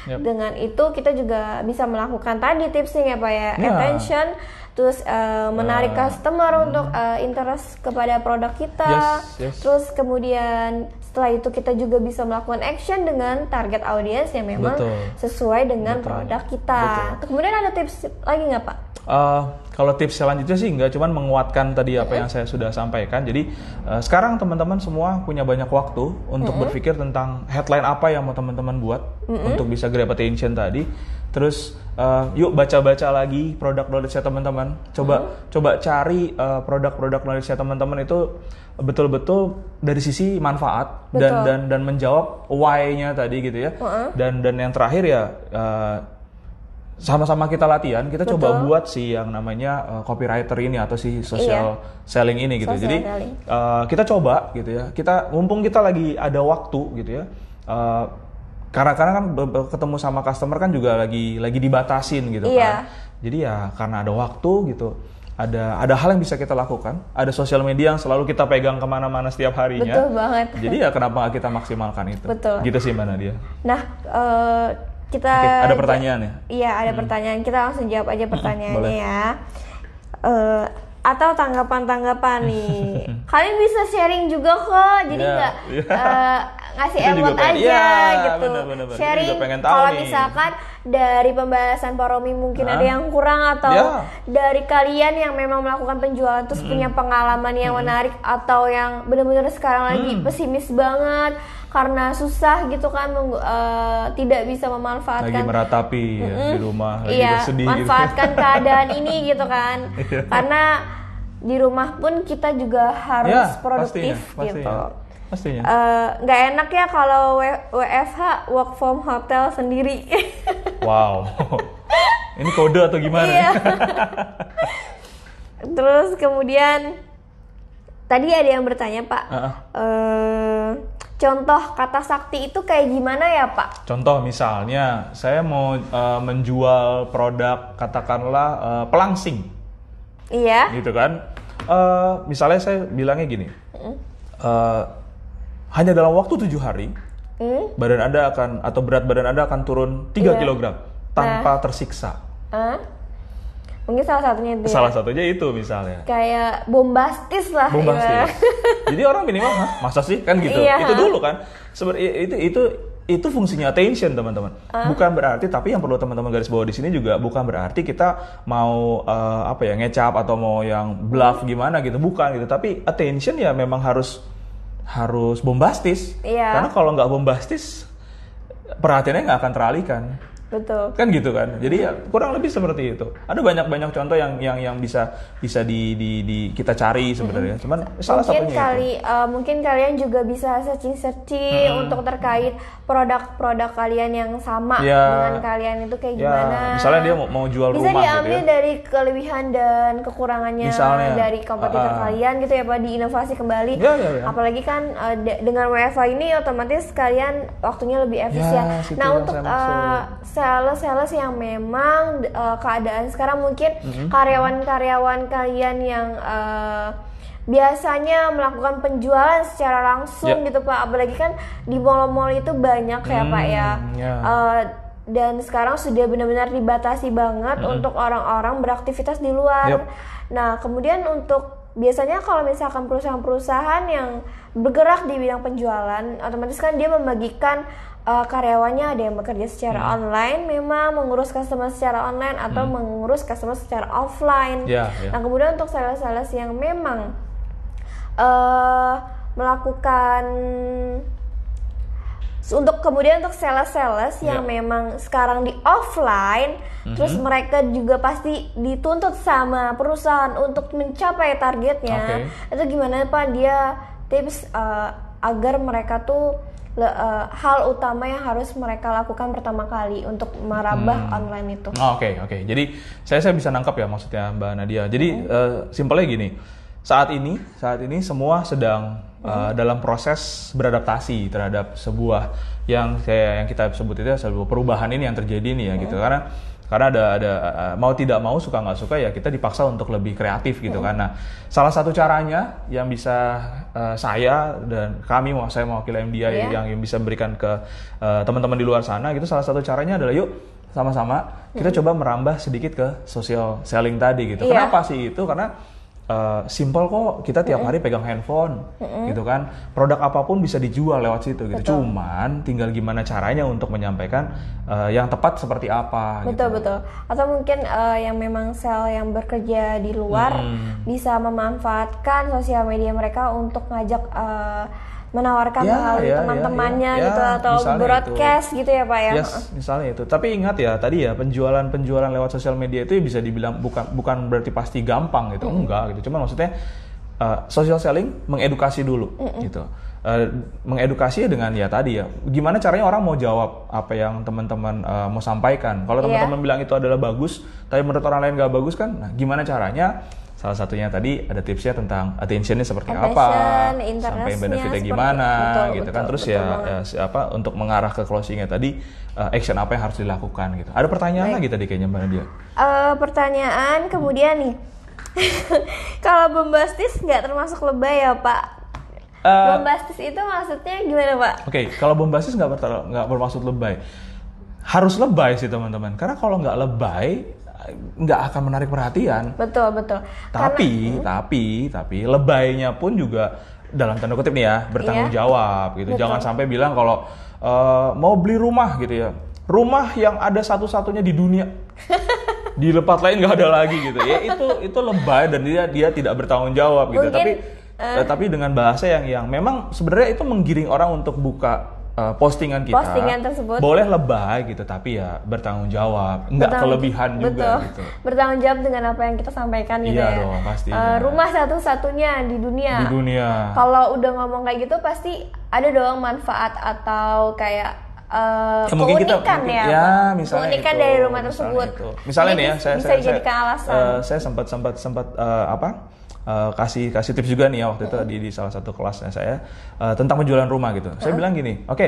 Speaker 2: Yap.
Speaker 1: Dengan itu kita juga bisa melakukan tadi tipsnya ya Pak ya,
Speaker 2: Ya.
Speaker 1: attention terus eh, menarik
Speaker 2: Ya.
Speaker 1: customer untuk eh, interest kepada produk kita.
Speaker 2: Yes, yes.
Speaker 1: Terus kemudian setelah itu kita juga bisa melakukan action dengan target audiens yang memang
Speaker 2: Betul.
Speaker 1: sesuai dengan
Speaker 2: Betul.
Speaker 1: produk kita. Kemudian ada tips lagi nggak Pak?
Speaker 2: Eh, kalau tips selanjutnya sih enggak, cuman menguatkan tadi apa yang saya sudah sampaikan. Jadi eh, sekarang teman-teman semua punya banyak waktu untuk berpikir tentang headline apa yang mau teman-teman buat untuk bisa grab attention tadi. Terus eh, yuk baca-baca lagi produk knowledge teman-teman. Coba coba cari eh, produk-produk knowledge teman-teman itu betul-betul dari sisi manfaat dan
Speaker 1: Betul.
Speaker 2: dan dan menjawab why-nya tadi gitu ya. Dan dan yang terakhir ya eh, sama-sama kita latihan, kita coba buat si yang namanya uh, copywriter ini atau si social selling ini gitu.
Speaker 1: Social
Speaker 2: Jadi
Speaker 1: selling.
Speaker 2: uh, kita coba gitu ya. Kita mumpung kita lagi ada waktu gitu ya. Uh, karena karena kan ketemu sama customer kan juga lagi lagi dibatasin gitu
Speaker 1: Iya.
Speaker 2: kan. Jadi ya karena ada waktu gitu. Ada ada hal yang bisa kita lakukan. Ada sosial media yang selalu kita pegang ke mana-mana setiap harinya.
Speaker 1: Betul banget.
Speaker 2: Jadi ya kenapa kita maksimalkan itu?
Speaker 1: Betul.
Speaker 2: Gitu sih mana dia.
Speaker 1: Nah, eh, kita
Speaker 2: Oke, ada pertanyaan ya?
Speaker 1: Iya, ada pertanyaan. Kita langsung jawab aja pertanyaannya
Speaker 2: boleh.
Speaker 1: ya. Eh, atau tanggapan-tanggapan nih. *laughs* Kalian bisa sharing juga kok. Jadi
Speaker 2: Iya,
Speaker 1: nggak
Speaker 2: iya.
Speaker 1: eh, ngasih
Speaker 2: Kita juga
Speaker 1: emot aja
Speaker 2: iya,
Speaker 1: gitu.
Speaker 2: bener, bener, bener.
Speaker 1: Sharing kalau
Speaker 2: nih.
Speaker 1: Dari pembahasan Pak Romi mungkin
Speaker 2: Hah?
Speaker 1: ada yang kurang atau
Speaker 2: Ya.
Speaker 1: dari kalian yang memang melakukan penjualan terus punya pengalaman yang menarik atau yang benar-benar sekarang lagi
Speaker 2: Mm.
Speaker 1: pesimis banget karena susah gitu kan eh, tidak bisa
Speaker 2: Lagi
Speaker 1: memanfaatkan
Speaker 2: meratapi ya, di rumah, lagi
Speaker 1: iya,
Speaker 2: bersedih gitu.
Speaker 1: manfaatkan *laughs* keadaan ini gitu kan.
Speaker 2: Iya.
Speaker 1: Karena di rumah pun kita juga harus
Speaker 2: Ya,
Speaker 1: produktif
Speaker 2: pastinya,
Speaker 1: gitu.
Speaker 2: Pastinya.
Speaker 1: Eh, nggak enak ya kalau WFH work from hotel sendiri. *laughs*
Speaker 2: Wow. Ini kode atau gimana?
Speaker 1: Iya. *laughs* Terus kemudian tadi ada yang bertanya Pak,
Speaker 2: Heeh.
Speaker 1: eh, contoh kata sakti itu kayak gimana ya Pak?
Speaker 2: Contoh misalnya, saya mau eh, menjual produk katakanlah eh, pelangsing,
Speaker 1: Iya.
Speaker 2: gitu kan? Eh, misalnya saya bilangnya gini, eh, hanya dalam waktu tujuh hari,
Speaker 1: Hmm?
Speaker 2: badan anda akan atau berat badan anda akan turun 3
Speaker 1: Iya.
Speaker 2: kg tanpa tersiksa.
Speaker 1: Hah? Mungkin salah satunya itu ya.
Speaker 2: Salah satunya itu misalnya.
Speaker 1: kayak bombastis lah
Speaker 2: bombastis. *laughs* Jadi orang minimal, Hah, masa sih kan gitu.
Speaker 1: Iya.
Speaker 2: Itu dulu kan. Sebenarnya itu itu itu fungsinya attention teman-teman. Bukan berarti tapi yang perlu teman-teman garis bawah di sini juga bukan berarti kita mau eh, apa ya ngecap atau mau yang bluff gimana gitu. Bukan gitu. Tapi attention ya memang harus harus bombastis.
Speaker 1: Iya.
Speaker 2: Karena kalau nggak bombastis perhatiannya nggak akan teralihkan.
Speaker 1: Betul.
Speaker 2: kan gitu kan? Jadi ya kurang lebih seperti itu. Ada banyak banyak contoh yang yang yang bisa bisa di, di, di kita cari sebenarnya. Cuman salah
Speaker 1: mungkin
Speaker 2: satunya
Speaker 1: kali
Speaker 2: itu.
Speaker 1: eh, mungkin kalian juga bisa searching searching untuk terkait produk-produk kalian yang sama
Speaker 2: Ya.
Speaker 1: dengan kalian itu kayak
Speaker 2: ya.
Speaker 1: gimana.
Speaker 2: Misalnya dia mau, mau jual
Speaker 1: bisa
Speaker 2: rumah gitu
Speaker 1: diambil
Speaker 2: ya.
Speaker 1: dari kelebihan dan kekurangannya
Speaker 2: Misalnya,
Speaker 1: dari kompetitor
Speaker 2: ah.
Speaker 1: kalian gitu ya pak diinovasi kembali.
Speaker 2: Ya, ya, ya.
Speaker 1: apalagi kan de- dengan WFA ini otomatis kalian waktunya lebih efisien.
Speaker 2: Ya,
Speaker 1: nah untuk sales-sales yang memang eh, keadaan sekarang mungkin
Speaker 2: Mm-hmm.
Speaker 1: karyawan-karyawan kalian yang eh, biasanya melakukan penjualan secara langsung
Speaker 2: Ya.
Speaker 1: gitu pak apalagi kan di mall-mall itu banyak ya pak ya
Speaker 2: Hmm, ya.
Speaker 1: Eh, dan sekarang sudah benar-benar dibatasi banget untuk orang-orang beraktivitas di luar.
Speaker 2: Yep.
Speaker 1: Nah, kemudian untuk biasanya kalau misalkan perusahaan-perusahaan yang bergerak di bidang penjualan, otomatis kan dia membagikan eh, karyawannya ada yang bekerja secara
Speaker 2: Hmm.
Speaker 1: online, memang mengurus customer secara online atau mengurus customer secara offline.
Speaker 2: Ya, ya.
Speaker 1: Nah, kemudian untuk sales-sales yang memang eh melakukan untuk kemudian untuk sales-sales yang
Speaker 2: Ya.
Speaker 1: memang sekarang di offline,
Speaker 2: Mhm.
Speaker 1: terus mereka juga pasti dituntut sama perusahaan untuk mencapai targetnya. Itu gimana Pak dia tips eh, agar mereka tuh le- eh, hal utama yang harus mereka lakukan pertama kali untuk merambah
Speaker 2: Hmm.
Speaker 1: online itu.
Speaker 2: Oh, Oke oke. Jadi saya saya bisa nangkap ya maksudnya Mbak Nadia. Jadi eh, simpelnya gini, saat ini saat ini semua sedang eh, dalam proses beradaptasi terhadap sebuah yang saya yang kita sebut itu sebuah perubahan ini yang terjadi nih ya gitu. Karena karena ada ada eh, mau tidak mau suka nggak suka ya kita dipaksa untuk lebih kreatif gitu kan. Nah salah satu caranya yang bisa eh, saya dan kami mau saya mewakili MDI
Speaker 1: Iya.
Speaker 2: yang yang bisa memberikan ke eh, teman-teman di luar sana gitu salah satu caranya adalah yuk sama-sama kita coba merambah sedikit ke social selling tadi gitu.
Speaker 1: Iya.
Speaker 2: Kenapa sih itu? Karena eh, simple kok kita tiap hari pegang handphone gitu kan. Produk apa pun bisa dijual lewat situ gitu.
Speaker 1: Betul.
Speaker 2: Cuman tinggal gimana caranya untuk menyampaikan eh, yang tepat seperti apa gitu.
Speaker 1: Betul betul. Atau mungkin eh, yang memang sel yang bekerja di luar
Speaker 2: Hmm.
Speaker 1: bisa memanfaatkan sosial media mereka untuk ngajak eh, menawarkan
Speaker 2: Ya,
Speaker 1: melalui
Speaker 2: ya, ya,
Speaker 1: teman-temannya
Speaker 2: ya. Ya,
Speaker 1: gitu atau
Speaker 2: misalnya
Speaker 1: broadcast gitu ya pak ya.
Speaker 2: Yes, misalnya itu. Tapi ingat ya tadi ya penjualan-penjualan lewat sosial media itu bisa dibilang bukan bukan berarti pasti gampang gitu, enggak gitu. Cuman maksudnya uh, social selling mengedukasi dulu gitu. Uh, mengedukasi dengan ya tadi ya, gimana caranya orang mau jawab apa yang teman-teman uh, mau sampaikan. Kalau
Speaker 1: Iya.
Speaker 2: teman-teman bilang itu adalah bagus, tapi menurut orang lain nggak bagus kan, nah gimana caranya? Salah satunya tadi ada tipsnya tentang attentionnya seperti apa,
Speaker 1: Attention,
Speaker 2: sampai
Speaker 1: interestnya
Speaker 2: benefitnya gimana,
Speaker 1: betul,
Speaker 2: gitu kan.
Speaker 1: betul,
Speaker 2: Terus
Speaker 1: betul
Speaker 2: ya, ya apa untuk mengarah ke closingnya tadi uh, action apa yang harus dilakukan gitu. Ada pertanyaan lagi tadi kayaknya Mbak Nadia.
Speaker 1: Eh, pertanyaan kemudian nih, *laughs* kalau bombastis nggak termasuk lebay ya pak?
Speaker 2: Eh,
Speaker 1: bombastis itu maksudnya gimana pak?
Speaker 2: Oke, kalau bombastis nggak nggak bermaksud lebay. Harus lebay sih teman-teman. Karena kalau nggak lebay nggak akan menarik perhatian.
Speaker 1: Betul betul.
Speaker 2: Tapi, tapi, tapi lebaynya pun juga dalam tanda kutip nih ya bertanggung
Speaker 1: Iya.
Speaker 2: jawab gitu.
Speaker 1: Betul.
Speaker 2: Jangan sampai bilang kalau eh, mau beli rumah gitu ya, rumah yang ada satu-satunya di dunia. *laughs* di tempat lain nggak ada lagi gitu ya itu itu lebay dan dia dia tidak bertanggung jawab gitu
Speaker 1: Mungkin,
Speaker 2: tapi eh, tapi dengan bahasa yang yang memang sebenarnya itu menggiring orang untuk buka eh, postingan kita
Speaker 1: Postingan tersebut.
Speaker 2: boleh lebay gitu tapi ya bertanggung jawab nggak
Speaker 1: Bertanggung-
Speaker 2: kelebihan juga
Speaker 1: betul.
Speaker 2: gitu
Speaker 1: Bertanggung jawab dengan apa yang kita sampaikan gitu
Speaker 2: Iya
Speaker 1: ya.
Speaker 2: dong, pastinya.
Speaker 1: Eh, rumah satu-satunya di dunia.
Speaker 2: di dunia
Speaker 1: Kalau udah ngomong kayak gitu pasti ada dong manfaat atau kayak eh,
Speaker 2: Ya, mungkin kita
Speaker 1: keunikan
Speaker 2: mungkin-
Speaker 1: ya.
Speaker 2: ya misalnya
Speaker 1: keunikan
Speaker 2: itu,
Speaker 1: dari rumah
Speaker 2: misalnya
Speaker 1: tersebut.
Speaker 2: itu. misalnya
Speaker 1: Ini
Speaker 2: nih ya saya
Speaker 1: bisa
Speaker 2: saya,
Speaker 1: dijadikan
Speaker 2: saya,
Speaker 1: alasan.
Speaker 2: eh, saya sempat sempat sempat eh, apa eh, kasih kasih tips juga nih ya waktu itu di, di salah satu kelasnya saya eh, tentang penjualan rumah gitu. Saya bilang gini oke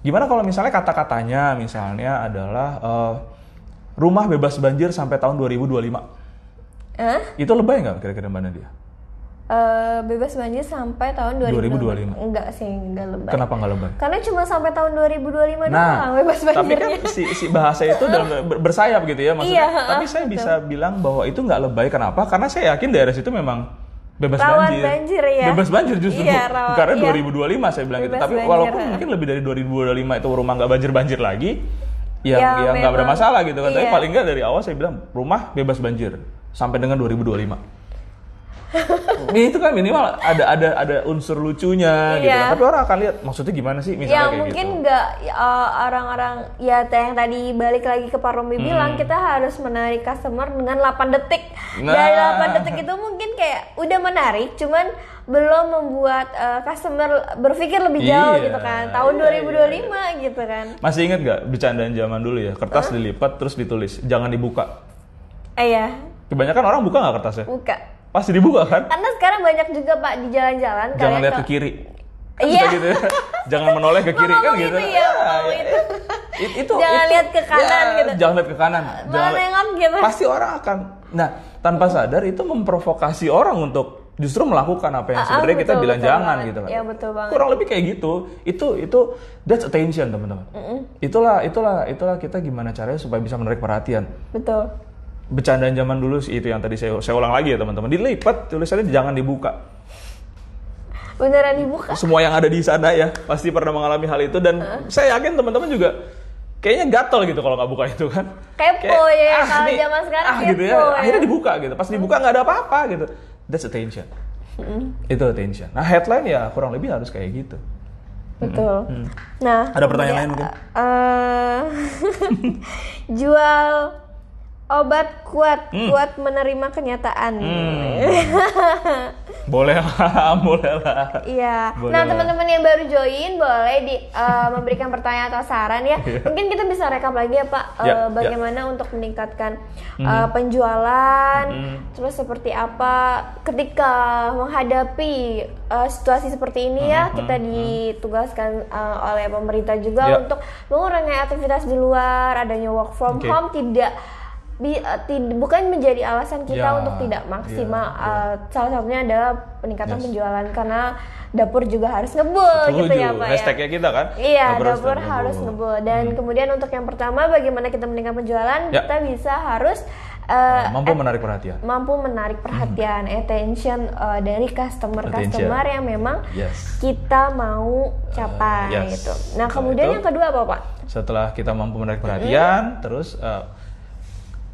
Speaker 2: gimana kalau misalnya kata-katanya misalnya adalah eh, rumah bebas banjir sampai tahun 2025
Speaker 1: Hah?
Speaker 2: itu lebay nggak kira-kira mbak Nadia
Speaker 1: Eh, bebas banjir sampai tahun 2025.
Speaker 2: 2025.
Speaker 1: Enggak sih, enggak lebay.
Speaker 2: kenapa nggak lebay
Speaker 1: Karena cuma sampai tahun 2025 doang
Speaker 2: Nah,
Speaker 1: bebas
Speaker 2: tapi
Speaker 1: banjirnya.
Speaker 2: kan si, si bahasa itu dalam *laughs* ber- bersayap gitu ya maksudnya.
Speaker 1: Iya,
Speaker 2: tapi saya
Speaker 1: betul.
Speaker 2: bisa bilang bahwa itu nggak lebay. Kenapa? Karena saya yakin daerah situ memang bebas
Speaker 1: Rawan
Speaker 2: banjir.
Speaker 1: banjir, ya.
Speaker 2: Bebas banjir justru.
Speaker 1: Iya, rawan- *laughs*
Speaker 2: Karena
Speaker 1: iya.
Speaker 2: 2025 saya bilang gitu.
Speaker 1: Bebas
Speaker 2: Tapi
Speaker 1: banjir,
Speaker 2: walaupun mungkin lebih dari 2025 itu rumah nggak banjir-banjir lagi, ya
Speaker 1: Ya,
Speaker 2: ya nggak ada masalah gitu kan. Tapi
Speaker 1: Iya.
Speaker 2: paling nggak dari awal saya bilang rumah bebas banjir sampai dengan 2025. *laughs* Itu kan minimal ada ada ada unsur lucunya gitu
Speaker 1: Iya.
Speaker 2: kan. Tapi orang akan lihat maksudnya gimana sih misalnya
Speaker 1: ya
Speaker 2: kayak
Speaker 1: mungkin
Speaker 2: gitu.
Speaker 1: nggak uh, orang-orang ya yang tadi balik lagi ke Pak
Speaker 2: Hmm.
Speaker 1: bilang kita harus menarik customer dengan 8 detik
Speaker 2: Nah.
Speaker 1: dari 8 detik itu mungkin kayak udah menarik cuman belum membuat uh, customer berpikir lebih jauh
Speaker 2: Iya,
Speaker 1: gitu kan tahun
Speaker 2: iya,
Speaker 1: 2025 gitu kan
Speaker 2: Masih ingat nggak bercandaan zaman dulu ya? Kertas dilipat terus ditulis, jangan dibuka.
Speaker 1: eh ya
Speaker 2: Kebanyakan orang buka nggak kertasnya?
Speaker 1: buka
Speaker 2: Pasti dibuka kan?
Speaker 1: karena sekarang banyak juga Pak di jalan-jalan
Speaker 2: Jangan lihat
Speaker 1: ke-
Speaker 2: kiri. Kan
Speaker 1: Iya.
Speaker 2: gitu ya. Jangan menoleh ke kiri kan gitu.
Speaker 1: itu ya, mau ngomong
Speaker 2: ya,
Speaker 1: itu.
Speaker 2: It- itu
Speaker 1: Jangan
Speaker 2: itu-
Speaker 1: lihat ke kanan
Speaker 2: ya,
Speaker 1: gitu.
Speaker 2: Jangan lihat ke kanan.
Speaker 1: Malah
Speaker 2: Jangan lihat-
Speaker 1: nengok gitu.
Speaker 2: Pasti orang akan nah, tanpa sadar itu memprovokasi orang untuk justru melakukan apa yang
Speaker 1: Ah, ah,
Speaker 2: sebenarnya kita
Speaker 1: betul,
Speaker 2: bilang
Speaker 1: betul
Speaker 2: jangan
Speaker 1: banget.
Speaker 2: gitu kan.
Speaker 1: Ya, betul banget.
Speaker 2: Kurang lebih kayak gitu. Itu itu that's attention, teman-teman. Itulah itulah itulah kita gimana caranya supaya bisa menarik perhatian
Speaker 1: betul
Speaker 2: bercandaan zaman dulu sih itu yang tadi saya, saya ulang lagi ya teman-teman. Dilipat tulisannya jangan dibuka.
Speaker 1: Beneran dibuka?
Speaker 2: Semua yang ada di sana ya pasti pernah mengalami hal itu. Dan saya yakin teman-teman juga kayaknya gatel gitu kalau nggak buka itu kan.
Speaker 1: Kepo
Speaker 2: Kayak,
Speaker 1: ya, kalau
Speaker 2: ini-
Speaker 1: zaman sekarang
Speaker 2: ah, gitu ya.
Speaker 1: ya.
Speaker 2: akhirnya dibuka gitu. Pas dibuka nggak ada apa-apa gitu. That's attention. Itu attention. Nah headline ya kurang lebih harus kayak gitu.
Speaker 1: Betul. Nah,
Speaker 2: Ada pertanyaan lain
Speaker 1: kemudian,
Speaker 2: mungkin?
Speaker 1: eh, *laughs* jual obat kuat,
Speaker 2: Hmm.
Speaker 1: kuat menerima kenyataan.
Speaker 2: boleh lah *laughs* boleh lah
Speaker 1: Iya. Nah, teman-teman yang baru join boleh di eh, memberikan pertanyaan atau saran ya.
Speaker 2: Iya.
Speaker 1: Mungkin kita bisa rekap lagi ya, Pak,
Speaker 2: ya.
Speaker 1: bagaimana untuk meningkatkan eh, penjualan,
Speaker 2: Mhm.
Speaker 1: terus seperti apa ketika menghadapi eh, situasi seperti ini ya, kita ditugaskan eh, oleh pemerintah juga
Speaker 2: Ya.
Speaker 1: untuk mengurangi aktivitas di luar, adanya work from
Speaker 2: Oke.
Speaker 1: home tidak bi- eh, tid- bukan menjadi alasan kita
Speaker 2: Ya,
Speaker 1: untuk tidak maksimal.
Speaker 2: ya, ya.
Speaker 1: Eh, salah satunya adalah peningkatan
Speaker 2: Yes.
Speaker 1: penjualan karena dapur juga harus ngebul gitu ya
Speaker 2: Setuju.
Speaker 1: Pak
Speaker 2: hashtagnya
Speaker 1: ya.
Speaker 2: kita kan
Speaker 1: Iya,
Speaker 2: Dapur
Speaker 1: dapur
Speaker 2: harus
Speaker 1: harus
Speaker 2: ngebul.
Speaker 1: ngebul. Dan kemudian untuk yang pertama bagaimana kita meningkatkan penjualan,
Speaker 2: Ya.
Speaker 1: kita bisa harus eh,
Speaker 2: mampu menarik perhatian
Speaker 1: mampu menarik perhatian, attention eh, dari customer-customer yang memang
Speaker 2: yes
Speaker 1: kita mau capai
Speaker 2: yes.
Speaker 1: gitu. Nah, kemudian
Speaker 2: itu-
Speaker 1: yang kedua apa, Pak?
Speaker 2: setelah kita mampu menarik perhatian terus eh,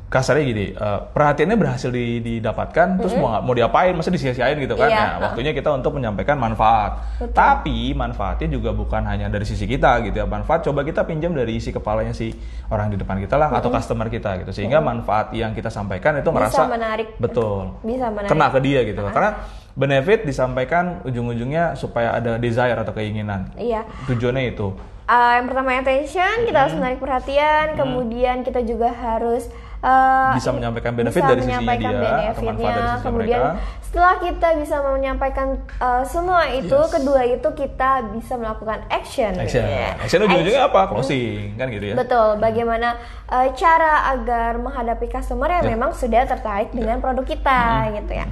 Speaker 2: kasarnya gini eh, perhatiannya berhasil di- didapatkan terus mau nggak- mau diapain masa disia-siain gitu kan?
Speaker 1: Iya,
Speaker 2: Nah,
Speaker 1: ha.
Speaker 2: waktunya kita untuk menyampaikan manfaat.
Speaker 1: Betul.
Speaker 2: tapi manfaatnya juga bukan hanya dari sisi kita gitu ya. Manfaat coba kita pinjam dari isi kepalanya si orang di depan kita lah atau customer kita gitu. Sehingga manfaat yang kita sampaikan itu merasa
Speaker 1: menarik.
Speaker 2: betul.
Speaker 1: Bisa menarik.
Speaker 2: kena ke dia gitu. Karena benefit disampaikan ujung-ujungnya supaya ada desire atau keinginan.
Speaker 1: Iya.
Speaker 2: tujuannya itu.
Speaker 1: Uh, yang pertama attention, kita harus menarik perhatian. Kemudian kita juga harus uh,
Speaker 2: Bisa menyampaikan benefit
Speaker 1: bisa
Speaker 2: dari sisinya
Speaker 1: menyampaikan
Speaker 2: dia, atau
Speaker 1: benefitnya.
Speaker 2: manfaat dari sisi
Speaker 1: Kemudian
Speaker 2: mereka.
Speaker 1: setelah kita bisa menyampaikan uh, semua itu,
Speaker 2: Yes.
Speaker 1: kedua itu kita bisa melakukan action.
Speaker 2: action
Speaker 1: Ya.
Speaker 2: action ujung-ujungnya apa closing kan gitu ya
Speaker 1: Betul. Bagaimana uh, cara agar menghadapi customer yang
Speaker 2: Ya.
Speaker 1: memang sudah tertarik dengan produk kita, gitu ya.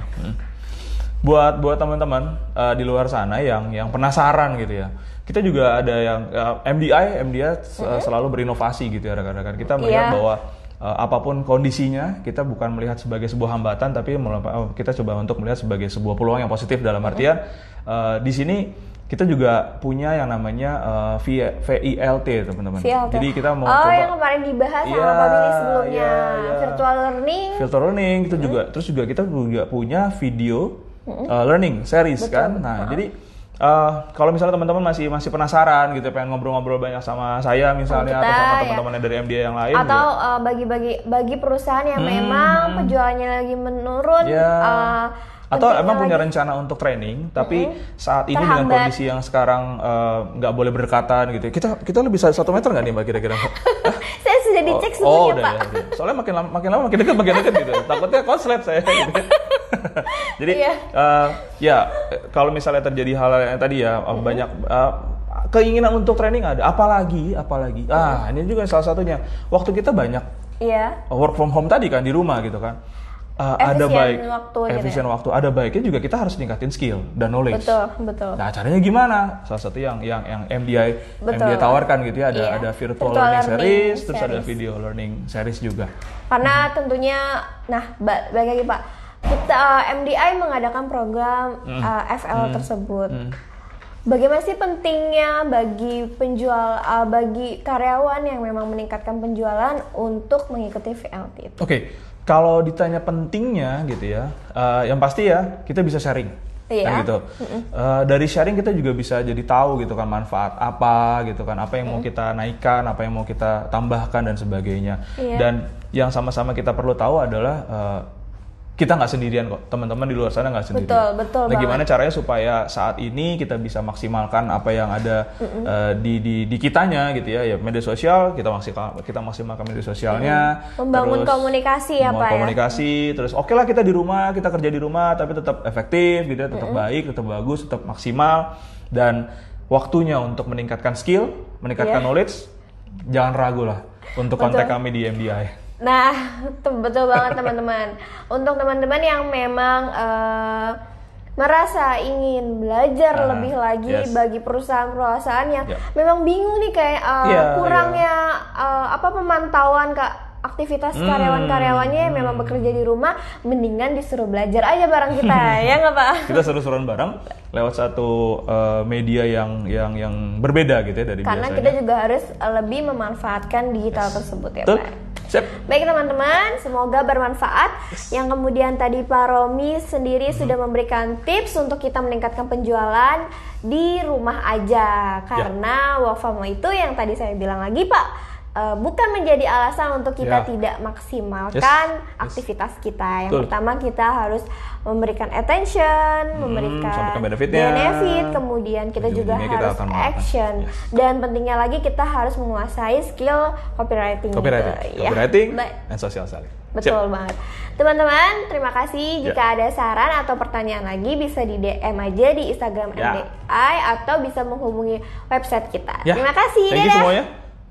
Speaker 2: buat buat teman-teman uh, di luar sana yang yang penasaran gitu ya kita juga ada yang uh, MDI MDI uh, selalu berinovasi gitu ya rekan-rekan kita melihat
Speaker 1: Iya.
Speaker 2: bahwa apa pun kondisinya kita bukan melihat sebagai sebuah hambatan tapi uh, kita coba untuk melihat sebagai sebuah peluang yang positif dalam artian uh, di sini kita juga punya yang namanya uh, V- VILT teman-teman. Jadi kita mau
Speaker 1: oh,
Speaker 2: coba
Speaker 1: yang kemarin dibahas sama
Speaker 2: Iya,
Speaker 1: Pak Billy sebelumnya,
Speaker 2: iya, iya.
Speaker 1: virtual learning.
Speaker 2: filter learning itu juga terus juga kita juga punya video uh, learning series kan? Nah jadi uh, kalau misalnya teman-teman masih masih penasaran gitu pengen ngobrol-ngobrol banyak sama saya misalnya
Speaker 1: Sama
Speaker 2: atau
Speaker 1: kita,
Speaker 2: sama
Speaker 1: ya.
Speaker 2: teman-temannya dari MDA yang lain
Speaker 1: atau
Speaker 2: juga.
Speaker 1: uh, bagi-bagi bagi perusahaan yang memang penjualannya lagi menurun
Speaker 2: Hmm. Ya.
Speaker 1: uh,
Speaker 2: atau emang punya
Speaker 1: lagi-
Speaker 2: rencana untuk training tapi saat ini dengan
Speaker 1: Terhambat.
Speaker 2: kondisi yang sekarang uh, nggak boleh berdekatan gitu kita kita lebih satu meter nggak nih mbak kira-kira *laughs*
Speaker 1: saya sudah dicek
Speaker 2: oh,
Speaker 1: sebelumnya
Speaker 2: udah
Speaker 1: pak
Speaker 2: ya. Soalnya makin lama makin lama makin dekat makin dekat gitu. Takutnya konslet saya gitu. *laughs* Jadi
Speaker 1: Iya.
Speaker 2: eh, ya kalau misalnya terjadi hal yang tadi ya eh, banyak eh, keinginan untuk training ada. Apalagi apalagi. Ah, ini juga salah satunya. Waktu kita banyak
Speaker 1: iya
Speaker 2: work from home tadi kan di rumah gitu kan. Eh, ada
Speaker 1: Efisien
Speaker 2: baik
Speaker 1: waktu gitu
Speaker 2: efisien waktu ada baiknya juga kita harus ningkatin skill dan knowledge.
Speaker 1: betul betul
Speaker 2: Nah caranya gimana? Salah satu yang yang yang MDI
Speaker 1: Betul.
Speaker 2: MDI tawarkan gitu ya ada
Speaker 1: Iya.
Speaker 2: ada virtual,
Speaker 1: Virtual
Speaker 2: learning,
Speaker 1: learning
Speaker 2: series, terus ada
Speaker 1: series.
Speaker 2: video learning series juga.
Speaker 1: karena tentunya nah ba- balik lagi pak kita uh, MDI mengadakan program
Speaker 2: Hmm.
Speaker 1: uh, FL tersebut Bagaimana sih pentingnya bagi penjual, uh, bagi karyawan yang memang meningkatkan penjualan untuk mengikuti VLT itu?
Speaker 2: Oke, kalau ditanya pentingnya gitu ya, uh, yang pasti ya kita bisa sharing.
Speaker 1: Iya.
Speaker 2: Kan gitu. Uh, dari sharing kita juga bisa jadi tahu gitu kan manfaat apa gitu kan, apa yang mau kita naikkan, apa yang mau kita tambahkan dan sebagainya.
Speaker 1: Iya.
Speaker 2: Dan yang sama-sama kita perlu tahu adalah uh, kita nggak sendirian kok teman-teman di luar sana nggak sendirian.
Speaker 1: Betul, betul
Speaker 2: Nah, gimana
Speaker 1: banget.
Speaker 2: caranya supaya saat ini kita bisa maksimalkan apa yang ada eh, di, di di kitanya gitu ya, ya media sosial kita maksimal kita maksimalkan media sosialnya,
Speaker 1: Membangun komunikasi ya,
Speaker 2: membangun
Speaker 1: Pak, ya?
Speaker 2: komunikasi, terus oke lah kita di rumah kita kerja di rumah tapi tetap efektif gitu ya, tetap baik, tetap bagus, tetap maksimal dan waktunya untuk meningkatkan skill, meningkatkan
Speaker 1: Iya.
Speaker 2: knowledge, jangan ragu lah untuk kontak kami di MDI.
Speaker 1: Nah, *laughs* betul banget teman-teman. Untuk teman-teman yang memang eh, merasa ingin belajar
Speaker 2: Ah,
Speaker 1: lebih lagi
Speaker 2: yes.
Speaker 1: bagi perusahaan-perusahaan yang
Speaker 2: Ya.
Speaker 1: memang bingung nih kayak eh,
Speaker 2: Iya,
Speaker 1: kurangnya eh, apa pemantauan ke aktivitas
Speaker 2: Hmm.
Speaker 1: karyawan-karyawannya yang memang bekerja di rumah, mendingan disuruh belajar aja bareng kita, *laughs* ya nggak pak?
Speaker 2: kita seru-seruan bareng lewat satu uh, media yang yang yang berbeda gitu ya dari
Speaker 1: Karena
Speaker 2: biasanya.
Speaker 1: kita juga harus lebih memanfaatkan digital tersebut ya pak.
Speaker 2: Sip.
Speaker 1: Baik teman-teman, semoga bermanfaat. Yang kemudian tadi Pak Romi sendiri
Speaker 2: Mhm.
Speaker 1: sudah memberikan tips untuk kita meningkatkan penjualan di rumah
Speaker 2: Ya.
Speaker 1: aja. Karena work from home itu yang tadi saya bilang lagi Pak, eh, bukan menjadi alasan untuk kita
Speaker 2: Ya.
Speaker 1: tidak maksimalkan
Speaker 2: Yes. Yes.
Speaker 1: aktivitas kita. Yang
Speaker 2: Betul.
Speaker 1: pertama kita harus memberikan attention, memberikan
Speaker 2: sampaikan benefitnya.
Speaker 1: benefit, kemudian kita juga
Speaker 2: kita
Speaker 1: harus action.
Speaker 2: Yes.
Speaker 1: Dan pentingnya lagi kita harus menguasai skill copywriting.
Speaker 2: Copywriting,
Speaker 1: ya.
Speaker 2: copywriting,
Speaker 1: Ba-
Speaker 2: and social selling.
Speaker 1: Betul banget. Teman-teman, terima kasih.
Speaker 2: Ya.
Speaker 1: Jika ada saran atau pertanyaan lagi bisa di DM aja di Instagram
Speaker 2: Ya.
Speaker 1: MDI atau bisa menghubungi website kita.
Speaker 2: Ya.
Speaker 1: Terima kasih.
Speaker 2: Thank you semuanya.